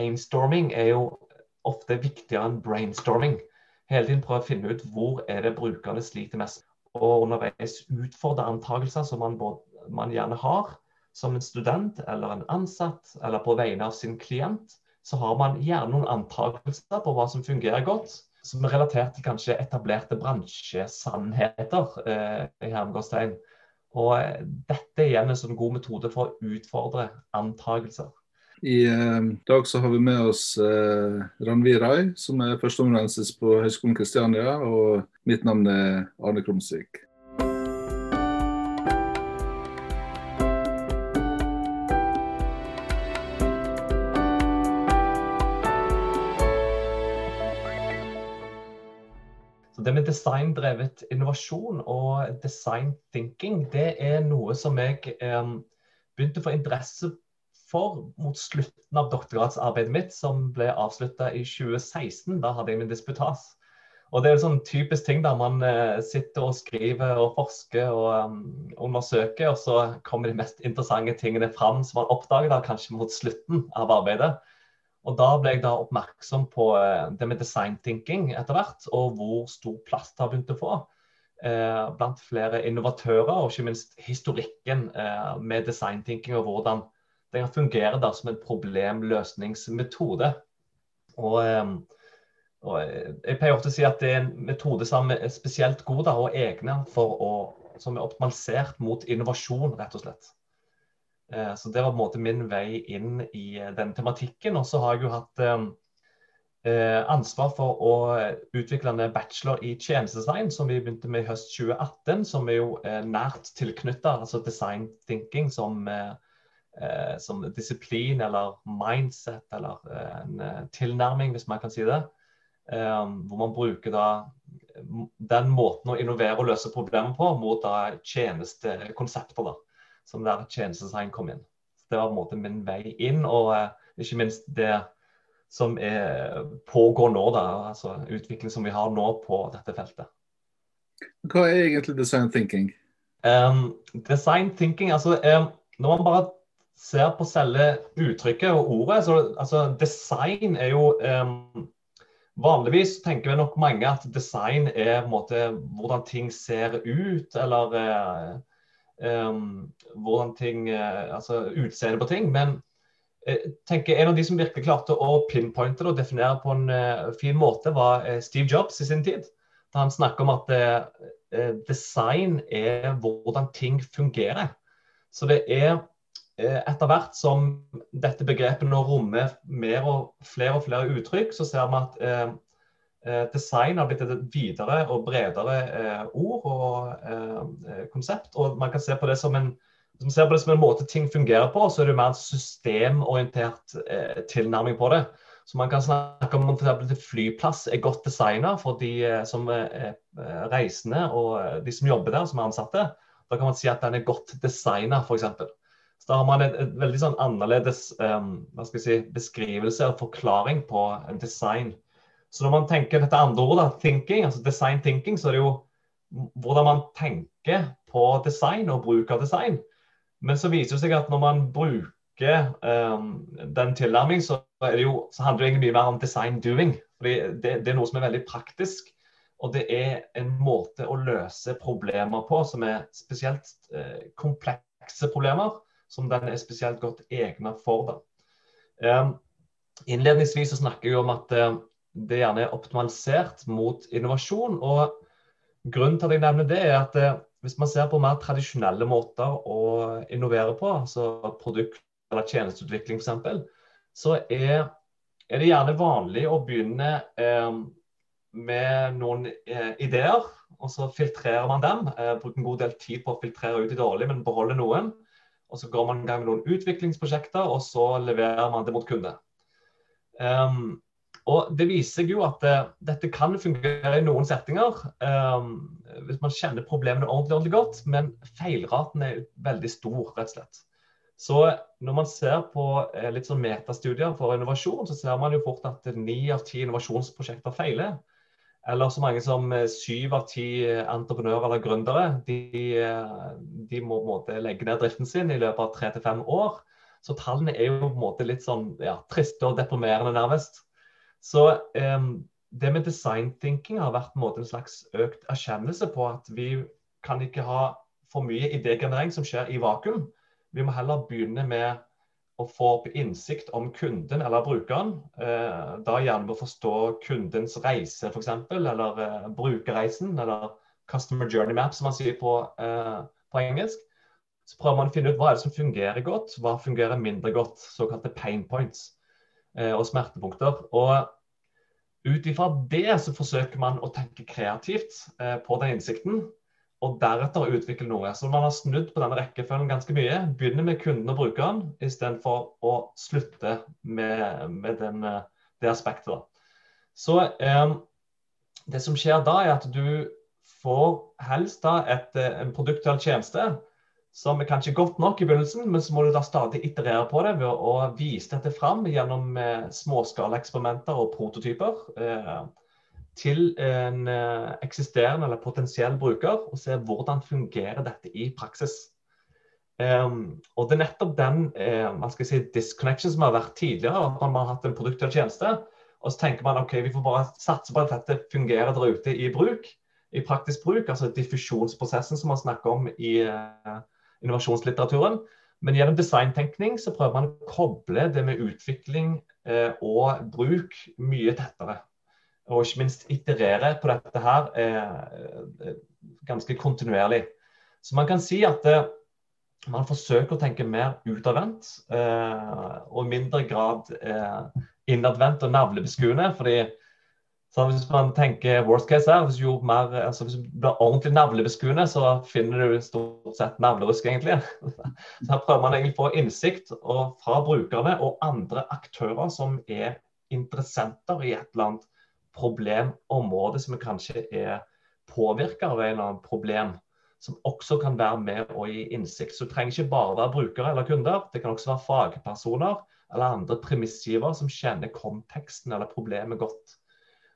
timestorming er jo ofte viktigere enn brainstorming. Hele tiden prøve å finne ut hvor er det brukerne sliter mest. Og underveis utfordre antakelser som man, både, man gjerne har som en student eller en ansatt, eller på vegne av sin klient. Så har man gjerne noen antakelser på hva som fungerer godt, som er relatert til kanskje etablerte bransjesannheter. Eh, i hermegårdstegn. Og dette dette er igjen en sånn god metode for å utfordre antakelser. I eh, dag så har vi med oss eh, Ranvi Rai, som er førsteamanuensis på Høgskolen Kristiania. Og mitt navn er Arne Krumsvik. Det med designdrevet innovasjon og design thinking, det er noe som jeg eh, begynte å få interesse for mot slutten av doktorgradsarbeidet mitt, som ble avslutta i 2016. Da hadde jeg min disputas. Og det er en sånn typisk ting der man eh, sitter og skriver og forsker og um, undersøker, og så kommer de mest interessante tingene fram som man oppdager da kanskje mot slutten av arbeidet. Og da ble jeg da oppmerksom på eh, det med design thinking etter hvert, og hvor stor plass det har begynt å få. Eh, blant flere innovatører, og ikke minst historikken eh, med design thinking og hvordan den fungerer da som en problemløsningsmetode. Og, eh, og, jeg pleier ofte å si at det er en metode som er spesielt god da, og egne for å, som er optimalisert mot innovasjon, rett og slett. Eh, så det var på en måte min vei inn i eh, den tematikken. Og så har jeg jo hatt ansvar for å utvikle en bachelor i tjenestedesign, som vi begynte med i høst 2018. Som er jo nært tilknytta altså design thinking som eh, som disiplin eller mindset eller eh, en eh, tilnærming, hvis man kan si det. Eh, hvor man bruker da den måten å innovere og løse problemer på mot da tjenestekonsepter. da, Som der tjenestedesign kom inn. Så det var på en måte min vei inn, og eh, ikke minst det som er, pågår nå. da, altså Utvikling som vi har nå på dette feltet. Hva er egentlig design thinking? Um, design thinking, altså um, Når man bare ser på selve uttrykket og ordet, så altså, design er jo um, Vanligvis tenker vi nok mange at design er på en måte hvordan ting ser ut, eller um, hvordan ting uh, Altså utseendet på ting. Men jeg tenker en av de som virkelig klarte å pinpointe det og definere på en uh, fin måte, var Steve Jobs i sin tid. Da han snakker om at design er hvordan ting fungerer. Så det er Eh, etter hvert som dette begrepet nå rommer mer og flere og flere uttrykk, så ser vi at eh, eh, design har blitt et videre og bredere eh, ord og eh, konsept. Og man kan se på det som en hvis ser på det som en måte ting fungerer på, så er det mer en systemorientert eh, tilnærming på det. Så man kan snakke om at flyplass er godt designa for de som er reisende og de som jobber der, som er ansatte. Da kan man si at den er godt designa, f.eks. Så da har man et veldig sånn annerledes um, si, beskrivelse og forklaring på design. Så når man tenker dette andre ordet, thinking, altså design thinking, så er det jo hvordan man tenker på design og bruk av design. Men så viser det seg at når man bruker um, den tilnærmingen, så, så, handler det egentlig mye mer om design doing. Fordi det, det, er noe som er veldig praktisk. Og det er en måte å løse problemer på som er spesielt eh, komplekse problemer som den er spesielt godt egnet for. Da. Um, innledningsvis så snakker jeg om at uh, det gjerne er optimalisert mot innovasjon. og Grunnen til at jeg nevner det, er at uh, hvis man ser på mer tradisjonelle måter å innovere på, altså produkt- eller tjenesteutvikling f.eks., så er, er, det gjerne vanlig å begynne eh, med noen eh, ideer, og så filtrerer man dem. bruker en god del tid på å filtrere ut de dårlige, men beholde noen. Og så går man i gang med noen utviklingsprosjekter, og så leverer man det mot kunde. Um, og Det viser jo at det, dette kan fungere i noen settinger um, hvis man kjenner problemene ordentlig, ordentlig godt, men feilraten er veldig stor, rett og slett. Så når man ser på uh, litt sånn metastudier for innovasjon, så ser man jo fort at ni av ti innovasjonsprosjekter feiler. Eller så mange som eh, syv av ti eh, entreprenører eller gründere de, eh, de må på en måte legge ned driften sin i løpet av tre til fem år. Så tallene er jo på en måte litt sånn ja, triste og deprimerende, nærmest. Så um, det med design thinking har vært en, måte, en slags økt erkjennelse på at vi kan ikke ha for mye idégenerering som skjer i vakuum. Vi må heller begynne med å få opp innsikt om kunden eller brukeren. Eh, da gjerne å forstå kundens reise, f.eks., eller eh, brukerreisen, eller customer journey map, som man sier på, eh, på, engelsk. Så prøver man å finne ut hva er det som fungerer godt, hva fungerer mindre godt. Såkalte pain points og smertepunkter. Og ut ifra det så forsøker man å tenke kreativt på den innsikten og deretter utvikle noe. Så man har snudd på denne rekkefølgen ganske mye. Begynner med kunden og brukeren, istedenfor å slutte med, med den, eh, det aspektet. Så eh, det som skjer da, er at du får helst da et, eh, en produkt eller tjeneste som er kanskje godt nok i begynnelsen, men så må du da stadig iterere på det ved å vise dette fram gjennom eh, småskala eksperimenter og prototyper. Eh, til en eh, eksisterende eller potensiell bruker og se hvordan fungerer dette i praksis. Um, og Det er nettopp den um, man skal si, disconnection som har vært tidligere. at Man har hatt en produkt eller tjeneste, og så tenker man ok, vi får bare satse på at dette fungerer der ute i bruk. I praktisk bruk, altså diffusjonsprosessen som man snakker om i uh, innovasjonslitteraturen. Men gjennom designtenkning så prøver man å koble det med utvikling uh, og bruk mye tettere og ikke minst iterere på dette her eh, ganske kontinuerlig. Så man kan si at eh, man forsøker å tenke mer utadvendt, eh, og i mindre grad eh, innadvendt og navlebeskuende. fordi så Hvis man tenker worst case her, hvis du, mer, altså hvis du blir ordentlig navlebeskuende, så finner du stort sett navlerusk, egentlig. Så her prøver man egentlig å få innsikt fra brukerne og andre aktører som er interessenter i et eller annet problemområde som kanskje er påvirka av en eller annen problem, som også kan være med og gi innsikt. Så det trenger ikke bare være brukere eller kunder, det kan også være fagpersoner eller andre premissgiver som kjenner konteksten eller problemet godt.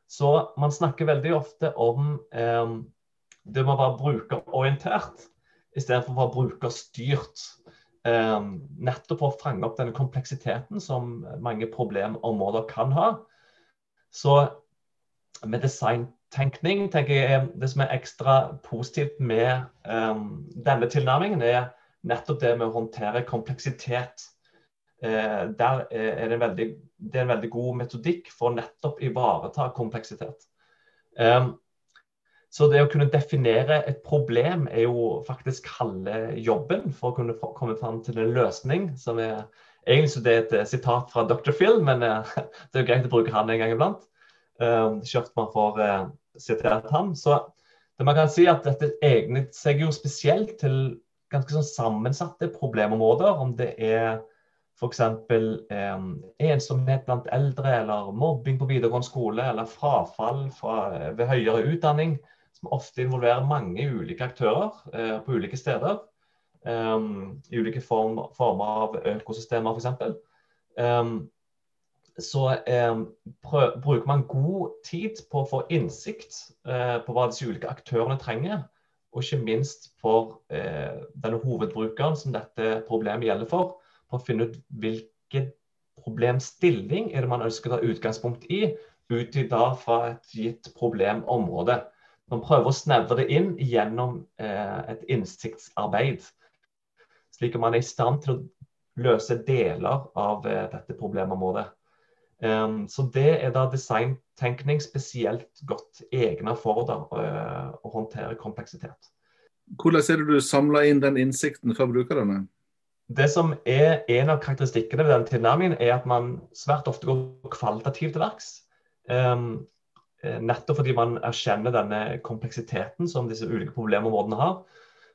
Så man snakker veldig ofte om eh, det må være brukerorientert istedenfor å være brukerstyrt. Eh, nettopp for å fange opp denne kompleksiteten som mange problemområder kan ha. Så med designtenkning tenker jeg det som er ekstra positivt med um, denne tilnærmingen, er nettopp det med å håndtere kompleksitet. Uh, der er det, veldig, det er en veldig god metodikk for nettopp ivareta kompleksitet. Um, så det å kunne definere et problem er jo faktisk halve jobben for å kunne komme fram til en løsning. som er Egentlig så det er et sitat fra Dr. Phil, men det er jo greit å bruke han en gang iblant. Uh, man får uh, sitert ham. Så det man kan si at dette egnet seg jo spesielt til ganske sånn sammensatte problemområder. Om det er f.eks. Um, ensomhet blant eldre, eller mobbing på videregående skole, eller frafall fra, ved høyere utdanning, som ofte involverer mange ulike aktører eh, på ulike steder. Um, I ulike form, former av økosystemer, f.eks. Um, så eh, prøv, bruker man god tid på å få innsikt eh, på hva disse ulike aktørene trenger. Og ikke minst for eh, denne hovedbrukeren som dette problemet gjelder for, på å finne ut hvilken problemstilling er det man ønsker å ta utgangspunkt i, ut i da fra et gitt problemområde. Man prøver å snevre det inn gjennom eh, et innsiktsarbeid, slik at man er i stand til å løse deler av eh, dette problemområdet. Um, så det er da designtenkning spesielt godt egnet for da, uh, å håndtere kompleksitet. Hvordan ser du du samler inn den innsikten fra brukerne? Det som er En av karakteristikkene ved den tilnærmingen er at man svært ofte går kvalitativt til verks. Um, nettopp fordi man erkjenner denne kompleksiteten som disse ulike problemområdene har.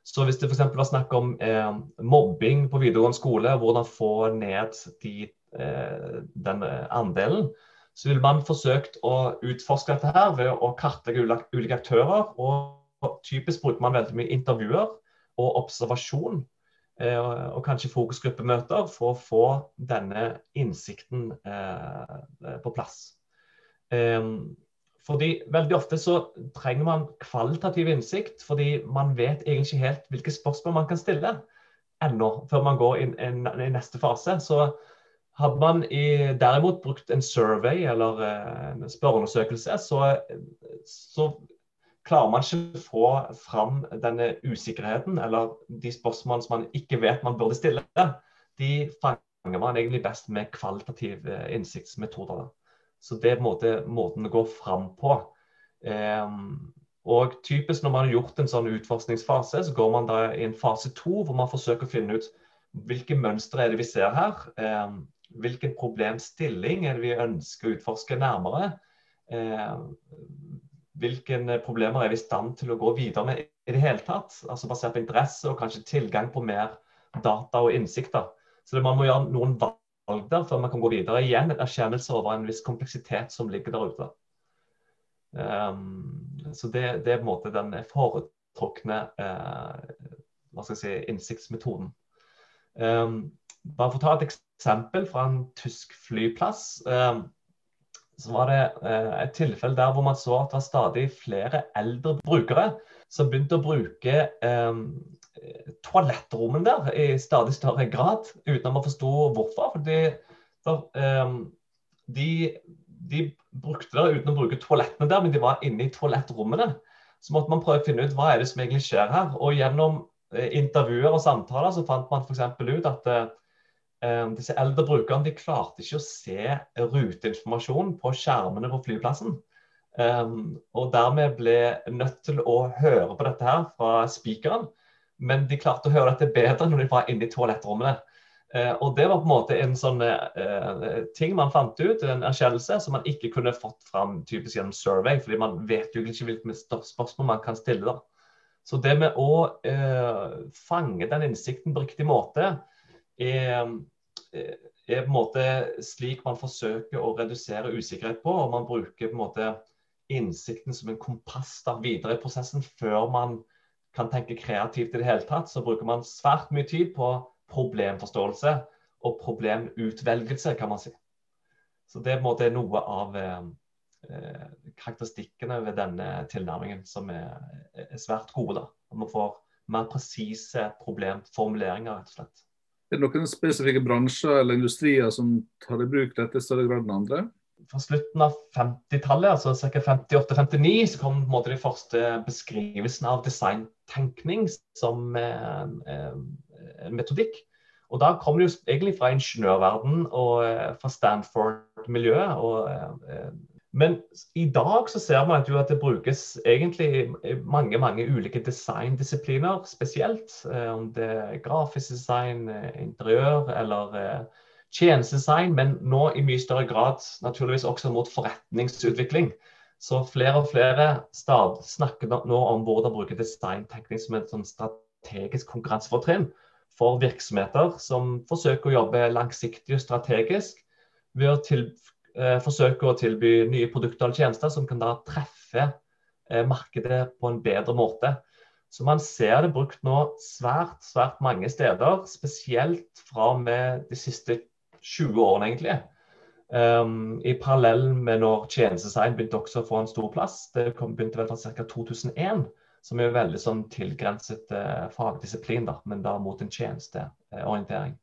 Så hvis det f.eks. var snakk om eh, mobbing på videregående skole, hvordan få ned de den andelen, så ville man forsøkt å utforske dette her ved å kartlegge ulike aktører. og Typisk bruker man veldig mye intervjuer og observasjon eh, og kanskje fokusgruppemøter for å få denne innsikten eh, på plass. Fordi Veldig ofte så trenger man kvalitativ innsikt, fordi man vet egentlig ikke helt hvilke spørsmål man kan stille. ennå, før man går i neste fase. Så hadde man i, derimot brukt en survey eller eh, en spørreundersøkelse, så, så klarer man ikke å få fram denne usikkerheten eller de spørsmålene som man ikke vet man burde stille. De fanger man egentlig best med kvalitative innsiktsmetoder. Så det er måte, måten å gå fram på. Um, og typisk når man har gjort en sånn utforskningsfase, så går man da i en fase to hvor man forsøker å finne ut hvilke mønstre er det vi ser her. Um, hvilken problemstilling er det vi ønsker å utforske nærmere? Um, hvilke problemer er vi i stand til å gå videre med i det hele tatt? Altså Basert på interesse og kanskje tilgang på mer data og innsikter. Så man må gjøre noen valg der før man kan gå videre. Igjen en erkjennelse over en viss kompleksitet som ligger der ute. Um, så det, det, er på en måte den foretrukne uh, hva skal jeg si, innsiktsmetoden. Um, bare for å ta et eksempel fra en tysk flyplass. Um, så var det uh, et tilfelle der hvor man så at det var stadig flere eldre brukere som begynte å bruke toalettrommene der i stadig større grad, uten at man forsto hvorfor. Fordi for, de, de, brukte det uten å bruke toalettene der, men de var inne i toalettrommene. Så måtte man prøve å finne ut hva er det som egentlig skjer her. Og gjennom eh, intervjuer og samtaler så fant man f.eks. ut at eh, disse eldre brukerne de klarte ikke å se ruteinformasjon på skjermene på flyplassen. Um, og dermed ble nødt til å høre på dette her fra spikeren men de klarte å høre dette bedre når de var inne i toalettrommene. Eh, og Det var på en måte en sånn eh, ting man fant ut, en erkjennelse som man ikke kunne fått fram typisk gjennom survey, fordi man vet jo ikke hvilke spørsmål man kan stille. Så det med å eh, fange den innsikten på riktig måte er, eh, er, på en måte slik man forsøker å redusere usikkerhet på. og Man bruker på en måte innsikten som en kompass da, videre i prosessen før man kan tenke kreativt i det hele tatt, så bruker man svært mye tid på problemforståelse og problemutvelgelse, kan man si. Så det er noe av eh, eh, karakteristikkene ved denne tilnærmingen som er, er svært gode. da. Man får mer presise problemformuleringer, rett og slett. Er det noen spesifikke bransjer eller industrier som tar i bruk dette i større grad enn andre? fra slutten av 50-tallet, altså ca. 58-59, så kom de første beskrivelsene av designtenkning som eh, eh, metodikk. Og da kom det jo egentlig fra ingeniørverdenen og eh, fra Stanford-miljøet. Eh, men i dag så ser man jo at det brukes egentlig mange mange ulike designdisipliner spesielt. Eh, om det er grafisk design, eh, interiør eller tjenestedesign, men nå i mye større grad naturligvis også mot forretningsutvikling. Så flere og flere snakker nå om hvordan bruke designteknikk som et sånn strategisk konkurransefortrinn for virksomheter som forsøker å jobbe langsiktig og strategisk ved å til, eh, forsøke å tilby nye produkter eller tjenester som kan da treffe eh, markedet på en bedre måte. Så man ser det brukt nå svært, svært mange steder, spesielt fra og med de siste 20 årene, egentlig. Um, I parallell med når tjenestedesign begynte også å få en stor plass. Det kom, begynte vel fra ca. 2001, som er veldig sånn tilgrenset uh, fagdisiplin, da, men da mot en tjenesteorientering.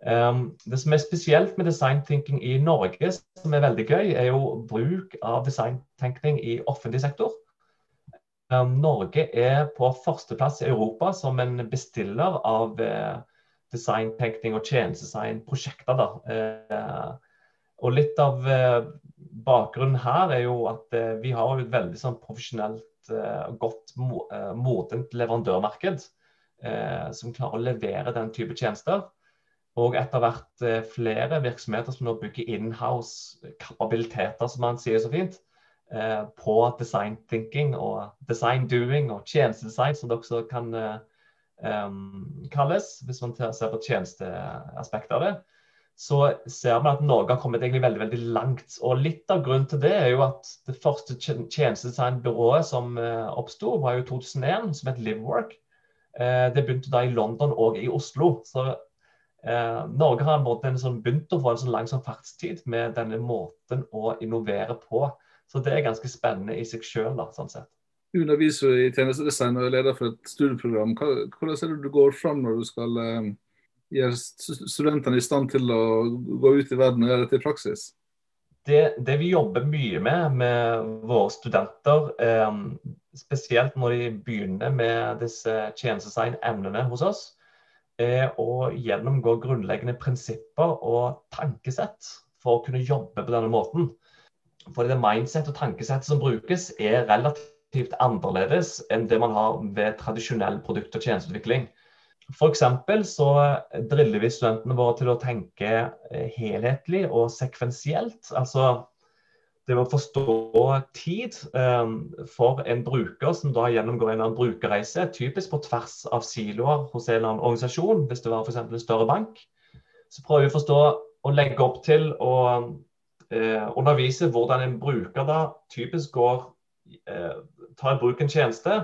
Um, det som er spesielt med design thinking i Norge, som er veldig gøy, er jo bruk av designtenkning i offentlig sektor. Um, Norge er på førsteplass i Europa som en bestiller av uh, designtenkning og tjenestedesignprosjekter. Eh, og litt av eh, bakgrunnen her er jo at eh, vi har et veldig sånn profesjonelt og godt modent leverandørmarked som klarer å levere den type tjenester. Og etter hvert flere virksomheter som nå bygger inhouse kapabiliteter, som man sier så fint, på design thinking og design doing og tjenestedesign, som det også kan um, kalles, hvis man ser på tjenesteaspektet av det, så ser man at Norge har kommet egentlig veldig veldig langt. Og Litt av grunnen til det er jo at det første tjenestedesignbyrået som oppsto, var jo 2001, som het Livework. Det begynte da i London og i Oslo. Så uh, Norge har måte en sånn, begynt å få en sånn langsom fartstid med denne måten å innovere på. Så det er ganske spennende i seg sjøl, sånn sett. underviser i tjenestedesign og er leder for et studieprogram. Hvordan er det du går fram når du skal eh, gjøre studentene i stand til å gå ut i verden og gjøre dette i praksis? Det, det, vi jobber mye med med våre studenter, eh, spesielt når de begynner med disse tjenestedesign-emnene hos oss, er å gjennomgå grunnleggende prinsipper og tankesett for å kunne jobbe på denne måten. Fordi det mindset og tankesett som brukes, er relativt relativt annerledes enn det man har ved tradisjonell produkt- og tjenesteutvikling. F.eks. så driller vi studentene våre til å tenke eh, helhetlig og sekvensielt. Altså det å forstå tid um, for en bruker som da gjennomgår en brukerreise, typisk på tvers av siloer hos en eller annen organisasjon, hvis det var f.eks. en større bank. Så prøver vi å forstå og legge opp til å uh, undervise hvordan en bruker da typisk går uh, tar i bruk en tjeneste.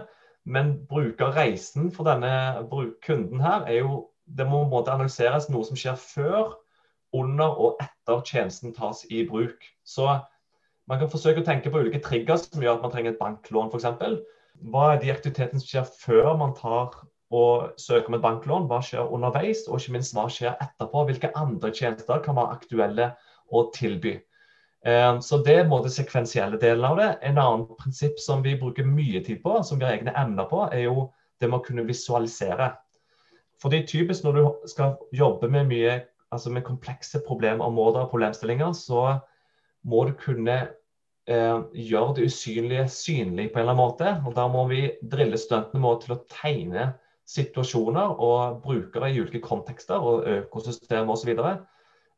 Men brukerreisen for denne kunden her er jo Det må på en måte analyseres noe som skjer før, under og etter tjenesten tas i bruk. Så man kan forsøke å tenke på ulike trigger som gjør at man trenger et banklån f.eks. Hva er de aktivitetene som skjer før man tar og søker om et banklån? Hva skjer underveis? Og ikke minst hva skjer etterpå? Hvilke andre tjenester kan være aktuelle å tilby? Eh, så det er den sekvensielle delen av det. En annen prinsipp som vi bruker mye tid på, som vi har egne emner på, er jo det med å kunne visualisere. Fordi typisk når du skal jobbe med mye altså med komplekse problemområder og problemstillinger, så må du kunne eh, gjøre det usynlige synlig på en eller annen måte. Og Da må vi drille studentene våre til å tegne situasjoner og brukere i ulike kontekster og økosystemer osv.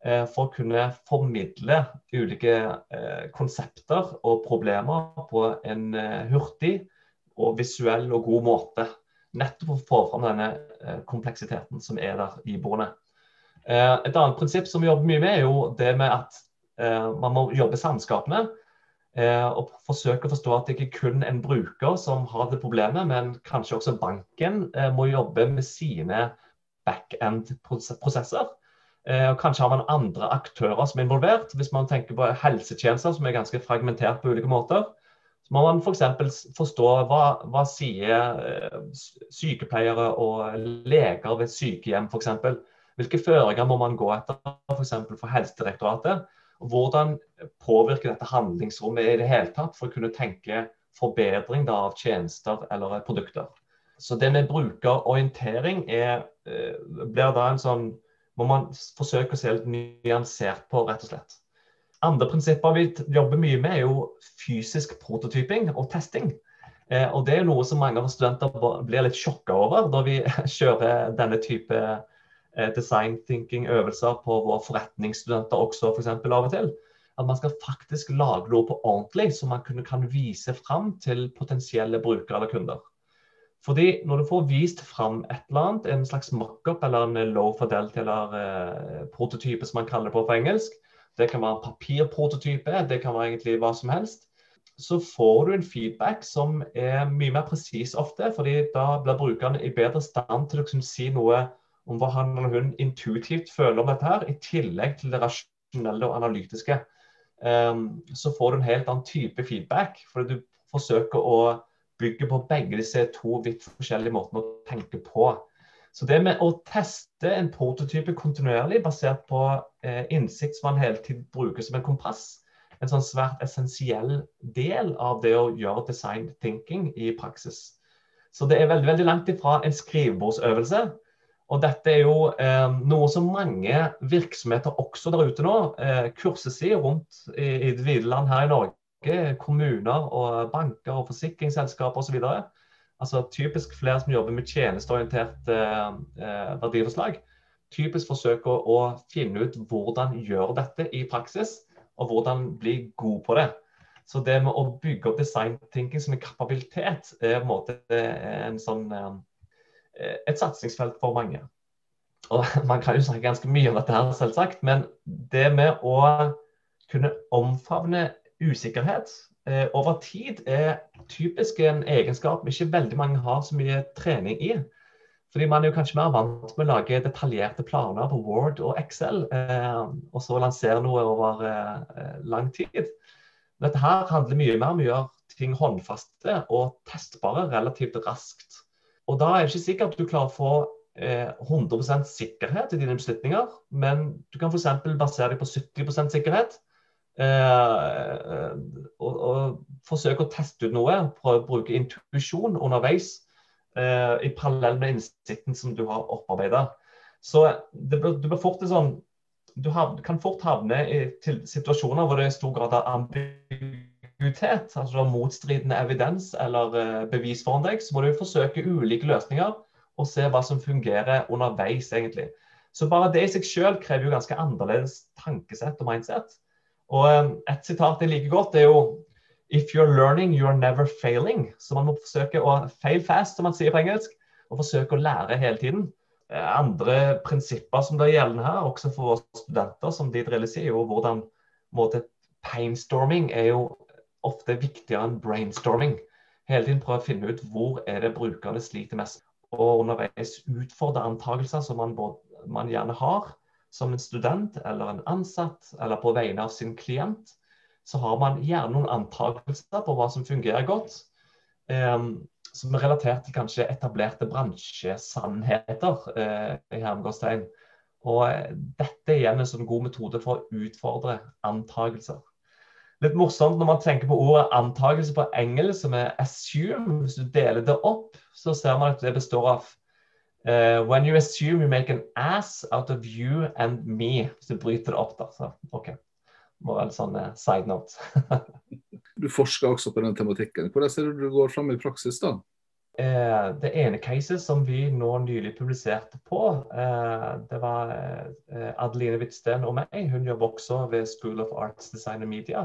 Eh, for å kunne formidle ulike eh, konsepter og problemer på en eh, hurtig og visuell og god måte. Nettopp for å få fram denne kompleksiteten som er der iboende. Et annet prinsipp som vi jobber mye med, er jo det med at man må jobbe samskapende. Og forsøke å forstå at det ikke kun er en bruker som har det problemet, men kanskje også banken må jobbe med sine back-end-prosesser. Eh, kanskje har man andre aktører som er involvert. Hvis man tenker på helsetjenester som er ganske fragmentert på ulike måter, så må man f.eks. For forstå hva, hva sier eh, sykepleiere og leger ved sykehjem f.eks. Hvilke føringer må man gå etter f.eks. For, for Helsedirektoratet? Hvordan påvirker dette handlingsrommet i det hele tatt for å kunne tenke forbedring da, av tjenester eller produkter? Så det med brukerorientering er, eh, blir da en sånn må man forsøke å se litt nyansert på, rett og slett. Andre prinsipper vi jobber mye med, er jo fysisk prototyping og testing. Eh, og Det er noe som mange av studenter blir litt sjokka over når vi kjører denne type eh, design thinking-øvelser på våre forretningsstudenter også, f.eks. For av og til. At man skal faktisk lage noe på ordentlig, så man kan vise fram til potensielle brukere eller kunder. Fordi når du får vist fram et eller annet, en slags mockup eller en low fidelity eller eh, prototype som man kaller det på på engelsk, det kan være en papirprototype, det kan være egentlig hva som helst, så får du en feedback som er mye mer presis ofte. fordi da blir brukerne i bedre stand til å kunne si noe om hva han eller hun intuitivt føler om dette her, i tillegg til det rasjonelle og analytiske. Um, så får du en helt annen type feedback, fordi du forsøker å bygge på begge disse to vidt forskjellige måtene å tenke på. Så det med å teste en prototype kontinuerlig basert på eh, innsikt som man hele tiden bruker som en kompass, en sånn svært essensiell del av det å gjøre design thinking i praksis. Så det er veldig, veldig langt ifra en skrivebordsøvelse. Og dette er jo eh, noe som mange virksomheter også der ute nå eh, kurses i rundt i, i det vide land her i Norge kommuner og banker og forsikringsselskaper osv. Altså typisk flere som jobber med tjenesteorientert eh, eh, verdiforslag. Typisk forsøker å, å finne ut hvordan gjøre dette i praksis, og hvordan bli god på det. Så det med å bygge opp design thinking som en kapabilitet er på en måte en sånn, eh, et satsingsfelt for mange. Og Man kan jo snakke ganske mye om dette, her, selvsagt, men det med å kunne omfavne usikkerhet eh, over tid er typisk en egenskap ikke veldig mange har så mye trening i. Fordi man er jo kanskje mer vant med å lage detaljerte planer på Word og Excel, eh, og så lansere noe over eh, lang tid. Dette her handler mye mer om å gjøre ting håndfaste og testbare relativt raskt. Og Da er det ikke sikkert at du klarer å få eh, 100% sikkerhet i dine beslutninger, men du kan f.eks. basere deg på 70 sikkerhet. Eh, og, og, forsøke å teste ut noe, prøve å bruke intuisjon underveis eh, i parallell med innsikten som du har opparbeida. Så det, du blir fort sånn du kan fort havne i situasjoner hvor det er stor grad av ambiguitet, altså motstridende evidens eller eh, bevis foran deg. Så må du forsøke ulike løsninger og se hva som fungerer underveis, egentlig. Så bare det i seg selv krever jo ganske annerledes tankesett og mindset. Og eh, et sitat jeg liker godt, er jo If you're learning, you're never failing. Så man må forsøke å fail fast, som man sier på engelsk, og forsøke å lære hele tiden. Eh, andre prinsipper som blir gjeldende her, også for våre studenter, som de drilles i, jo hvordan painstorming er jo ofte viktigere enn brainstorming. Hele tiden prøve å finne ut hvor er det brukerne sliter mest. Og underveis utfordre antakelser som man, både, man, gjerne har som en student eller en ansatt, eller på vegne av sin klient. Så har man gjerne noen antakelser på hva som fungerer godt. Um, som er relatert til kanskje etablerte bransjesannheter eh, i hermegårdstegn. Og dette dette er igjen en sånn god metode for å utfordre antagelser. Litt morsomt når man tenker på ordet antakelse på engelsk, som er 'assume'. Hvis du deler det opp, så ser man at det består av uh, When you assume you make an ass out of you and me. Hvis du bryter det opp, da. Så OK. Bare en sånn uh, side note. Du forsker også på den tematikken. Hvordan ser du det går fram i praksis da? Eh, det ene caset som vi nå nylig publiserte på, eh, det var eh, Adeline Hvitsten og meg. Hun jobber også ved School of Arts, Design and Media.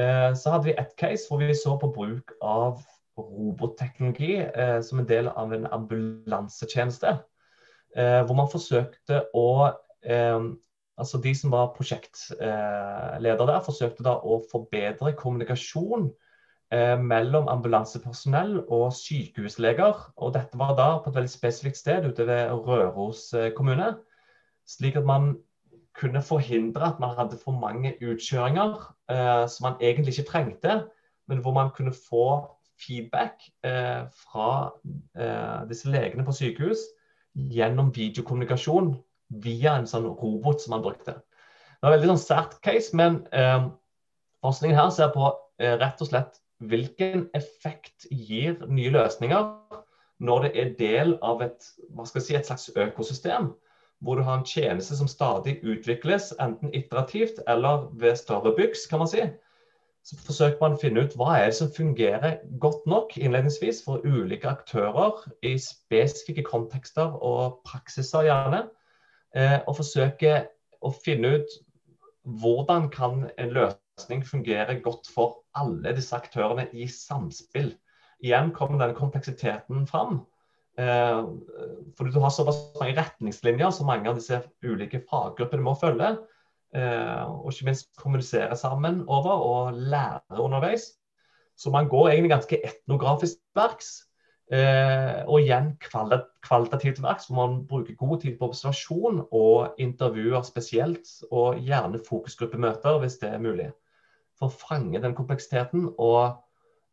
Eh, så hadde vi ett case hvor vi så på bruk av robotteknologi eh, som en del av en ambulansetjeneste. Eh, hvor man forsøkte å altså De som var prosjektleder der, forsøkte da å forbedre kommunikasjon mellom ambulansepersonell og sykehusleger. Og dette var da på et veldig spesifikt sted ute ved Røros kommune. Slik at man kunne forhindre at man hadde for mange utkjøringer eh, som man egentlig ikke trengte, men hvor man kunne få feedback eh, fra eh, disse legene på sykehus gjennom videokommunikasjon via en sånn robot som man brukte. Det var veldig sånn sært case, men eh, forskningen her ser på eh, rett og slett hvilken effekt gir nye løsninger når det er del av et, si, et slags økosystem, hvor du har en tjeneste som stadig utvikles, enten iterativt eller ved større byks, kan man si. Så forsøker man å finne ut hva er det som fungerer godt nok innledningsvis for ulike aktører i spesifikke kontekster og praksiser, gjerne eh, og forsøke å finne ut hvordan kan en løsning fungere godt for alle disse aktørene i samspill. Igjen kommer denne kompleksiteten fram. Eh, fordi du har såpass mange retningslinjer som mange av disse ulike faggruppene må følge. Eh, og ikke minst kommunisere sammen over og lære underveis. Så man går egentlig ganske etnografisk verks. Eh, og igjen kvalitativt verks, hvor man bruker god tid på observasjon og intervjuer spesielt, og gjerne fokusgruppemøter hvis det er mulig. For å fange den kompleksiteten og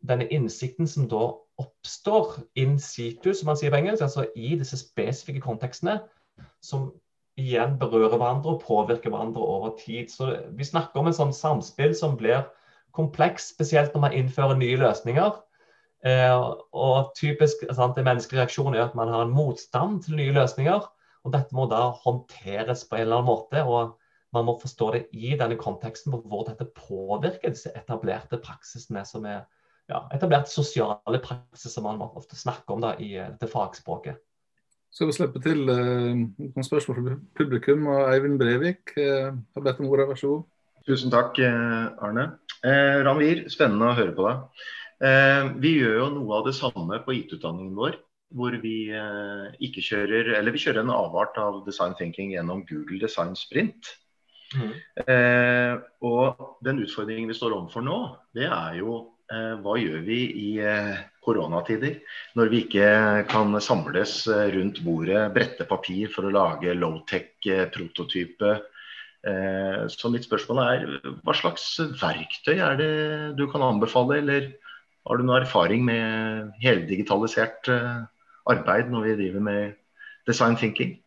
denne innsikten som da oppstår in situ, som man sier på engelsk, altså i disse spesifikke kontekstene, som igjen berører hverandre og påvirker hverandre over tid. Så vi snakker om en sånn samspill som blir kompleks, spesielt når man innfører nye løsninger Eh, og typisk sant, En menneskelig reaksjon er at man har en motstand til nye løsninger. og Dette må da håndteres på en eller annen måte. og Man må forstå det i denne konteksten på hvor dette påvirker disse etablerte praksisene som er ja, etablerte sosiale praksiser man ofte snakker om da, i det dette fagspråket. Skal vi slippe til eh, noen spørsmål fra publikum? og Eivind Brevik eh, har bedt om ordet, vær så god. Tusen takk, eh, Arne. Eh, Ranvir, spennende å høre på deg. Eh, vi gjør jo noe av det samme på IT-utdanningen vår. Hvor vi eh, ikke kjører Eller vi kjører en avart av design thinking gjennom Google Design Sprint. Mm. Eh, og den utfordringen vi står overfor nå, det er jo eh, hva gjør vi i eh, koronatider? Når vi ikke kan samles eh, rundt bordet, brette papir for å lage low-tech-prototype. så mitt spørsmål er hva slags verktøy er det du kan anbefale, eller Har du noe erfaring med heldigitalisert arbeid når vi driver med design thinking?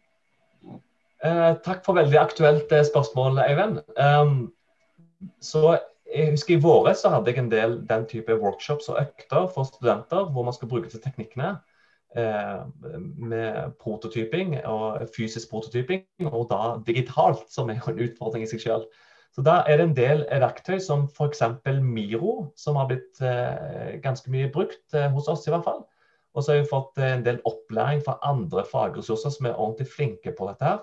Eh, takk for veldig aktuelt eh, spørsmål, Eivind. Um, så jeg husker I våre så hadde jeg en del den type workshops og økter for studenter hvor man skal bruke til teknikkene eh, med prototyping og fysisk prototyping, og da digitalt, som er en utfordring i seg selv. Så Da er det en del verktøy som f.eks. Miro, som har blitt eh, ganske mye brukt eh, hos oss i hvert fall. Og så har vi fått eh, en del opplæring fra andre fagressurser som er ordentlig flinke på dette. her,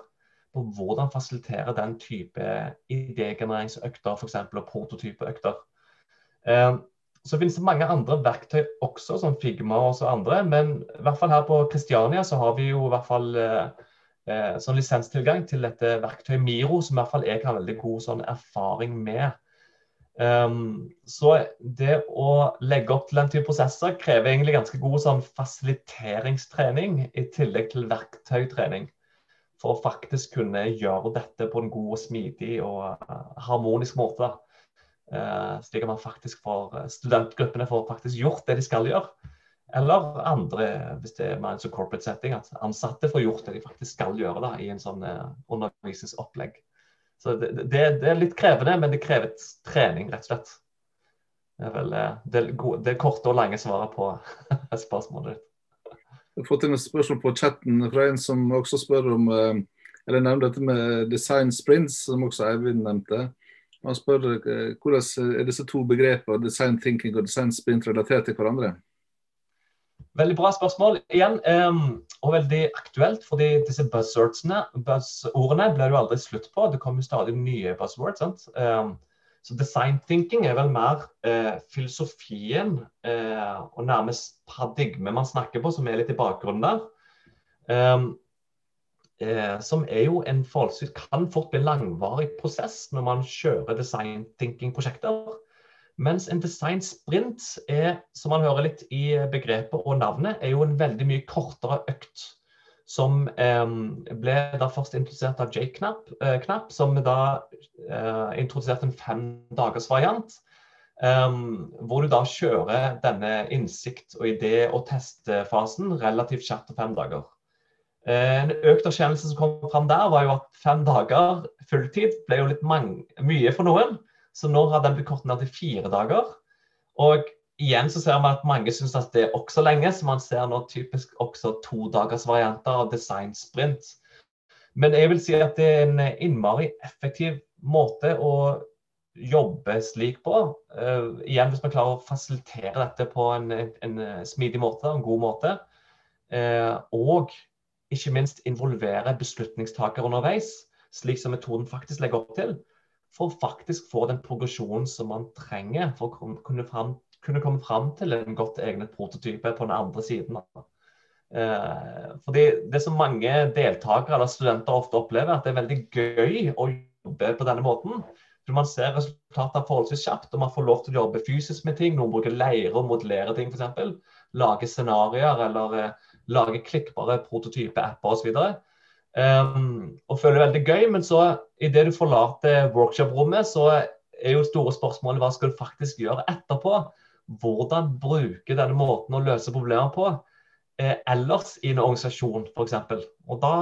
På hvordan fasilitere den type idégenereringsøkter f.eks. og prototypeøkter. Eh, så finnes det mange andre verktøy også, som Figma og andre. Men i hvert fall her på Kristiania så har vi jo i hvert fall eh, eh, sånn lisenstilgang til dette verktøyet Miro, som i hvert fall jeg har veldig god sånn erfaring med. Um, så det å legge opp til den type prosesser krever egentlig ganske god sånn fasiliteringstrening i tillegg til verktøytrening. For å faktisk kunne gjøre dette på en god, smidig og uh, harmonisk måte. Uh, slik at man faktisk får studentgruppene får faktisk gjort det de skal gjøre. Eller andre, hvis det er en sånn corporate setting, at ansatte får gjort det de faktisk skal gjøre da, i en sånn undervisningsopplegg. Så det, det, det, er litt krevende, men det krever trening, rett og slett. Det er vel det, gode, det korte og lange svaret på spørsmålet ditt. Jeg har fått inn et spørsmål på chatten fra en som også spør om eh, eller nevner dette med design sprints, som også Eivind nevnte. Han spør eh, hvordan er disse to begrepene, design thinking og design sprint, relatert til hverandre? Veldig bra spørsmål igjen, um, og veldig aktuelt. fordi disse buzzordene, buzzordene blir jo aldri slutt på. Det kommer jo stadig nye buzzwords. sant? Så design thinking er vel mer eh, filosofien eh, og nærmest paradigmet man snakker på, som er litt i bakgrunnen der. Um, eh, som er jo en forholdsvis kan fort bli langvarig prosess når man kjører design thinking-prosjekter. Mens en design sprint er, som man hører litt i begrepet og navnet, er jo en veldig mye kortere økt. Som eh, ble da først introdusert av Jake Knapp, eh, Knapp som da eh, introduserte en fem dagers variant. Um, hvor du da kjører denne innsikt- og idé- og testfasen relativt kjapt på fem dager. Eh, en økt erkjennelse som kom fram der, var jo at fem dager fulltid ble jo litt mye for noen. Så nå har den blitt kortet ned til fire dager. Og igjen så ser vi at mange syns at det er også lenge, så man ser nå typisk også todagersvarianter av design sprint. Men jeg vil si at det er en innmari effektiv måte å jobbe slik på. Uh, igjen hvis man klarer å fasilitere dette på en, en smidig måte, en god måte. Uh, og ikke minst involvere beslutningstaker underveis, slik som metoden faktisk legger opp til for å faktisk få den progresjonen som man trenger for å kunne, fram, kunne komme fram til en godt egnet prototype på den andre siden. Uh, fordi Det som mange deltakere eller studenter ofte opplever, at det er veldig gøy å jobbe på denne måten. For Man ser resultater forholdsvis kjapt, og man får lov til å jobbe fysisk med ting. Noen bruker leire og modellere ting, f.eks. Lage scenarioer eller eh, lage klikkbare prototype-apper osv. Um, og føler veldig gøy, men så idet du forlater workshop-rommet, så er jo store spørsmålet hva skal du faktisk gjøre etterpå? Hvordan bruke denne måten å løse problemer på eh, ellers i en organisasjon f.eks. Og da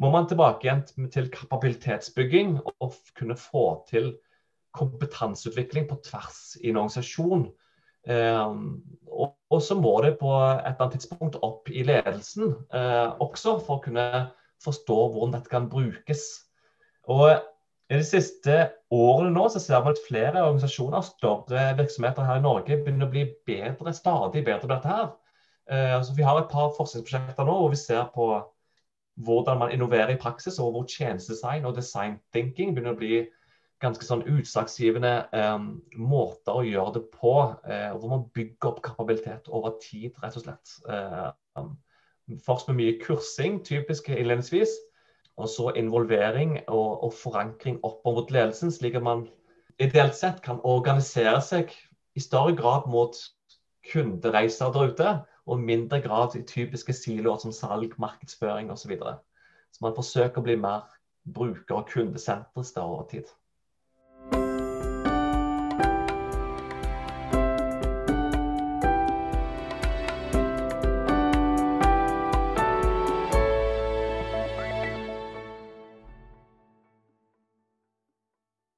må man tilbake igjen til kapabilitetsbygging og kunne få til kompetanseutvikling på tvers i en organisasjon. Um, og, og, så må det på et eller annet tidspunkt opp i ledelsen uh, også for å kunne forstå hvordan dette kan brukes. Og i de siste årene nå så ser vi at flere organisasjoner, større virksomheter her i Norge, begynner å bli bedre, stadig bedre på dette her. Uh, så vi har et par forskningsprosjekter nå hvor vi ser på hvordan man innoverer i praksis, og hvor tjenestedesign og design thinking begynner å bli ganske sånn utslagsgivende um, måter å gjøre det på. Uh, hvor man bygger opp kapabilitet over tid, rett og slett. Uh, um, Først med mye kursing, typisk innledningsvis. Og så involvering og, og forankring opp mot ledelsen, slik at man ideelt sett kan organisere seg i større grad mot kundereiser der ute, og mindre grad i typiske siloer som salg, markedsføring osv. Så, videre. så man forsøker å bli mer bruker- og kundesentrisk over tid.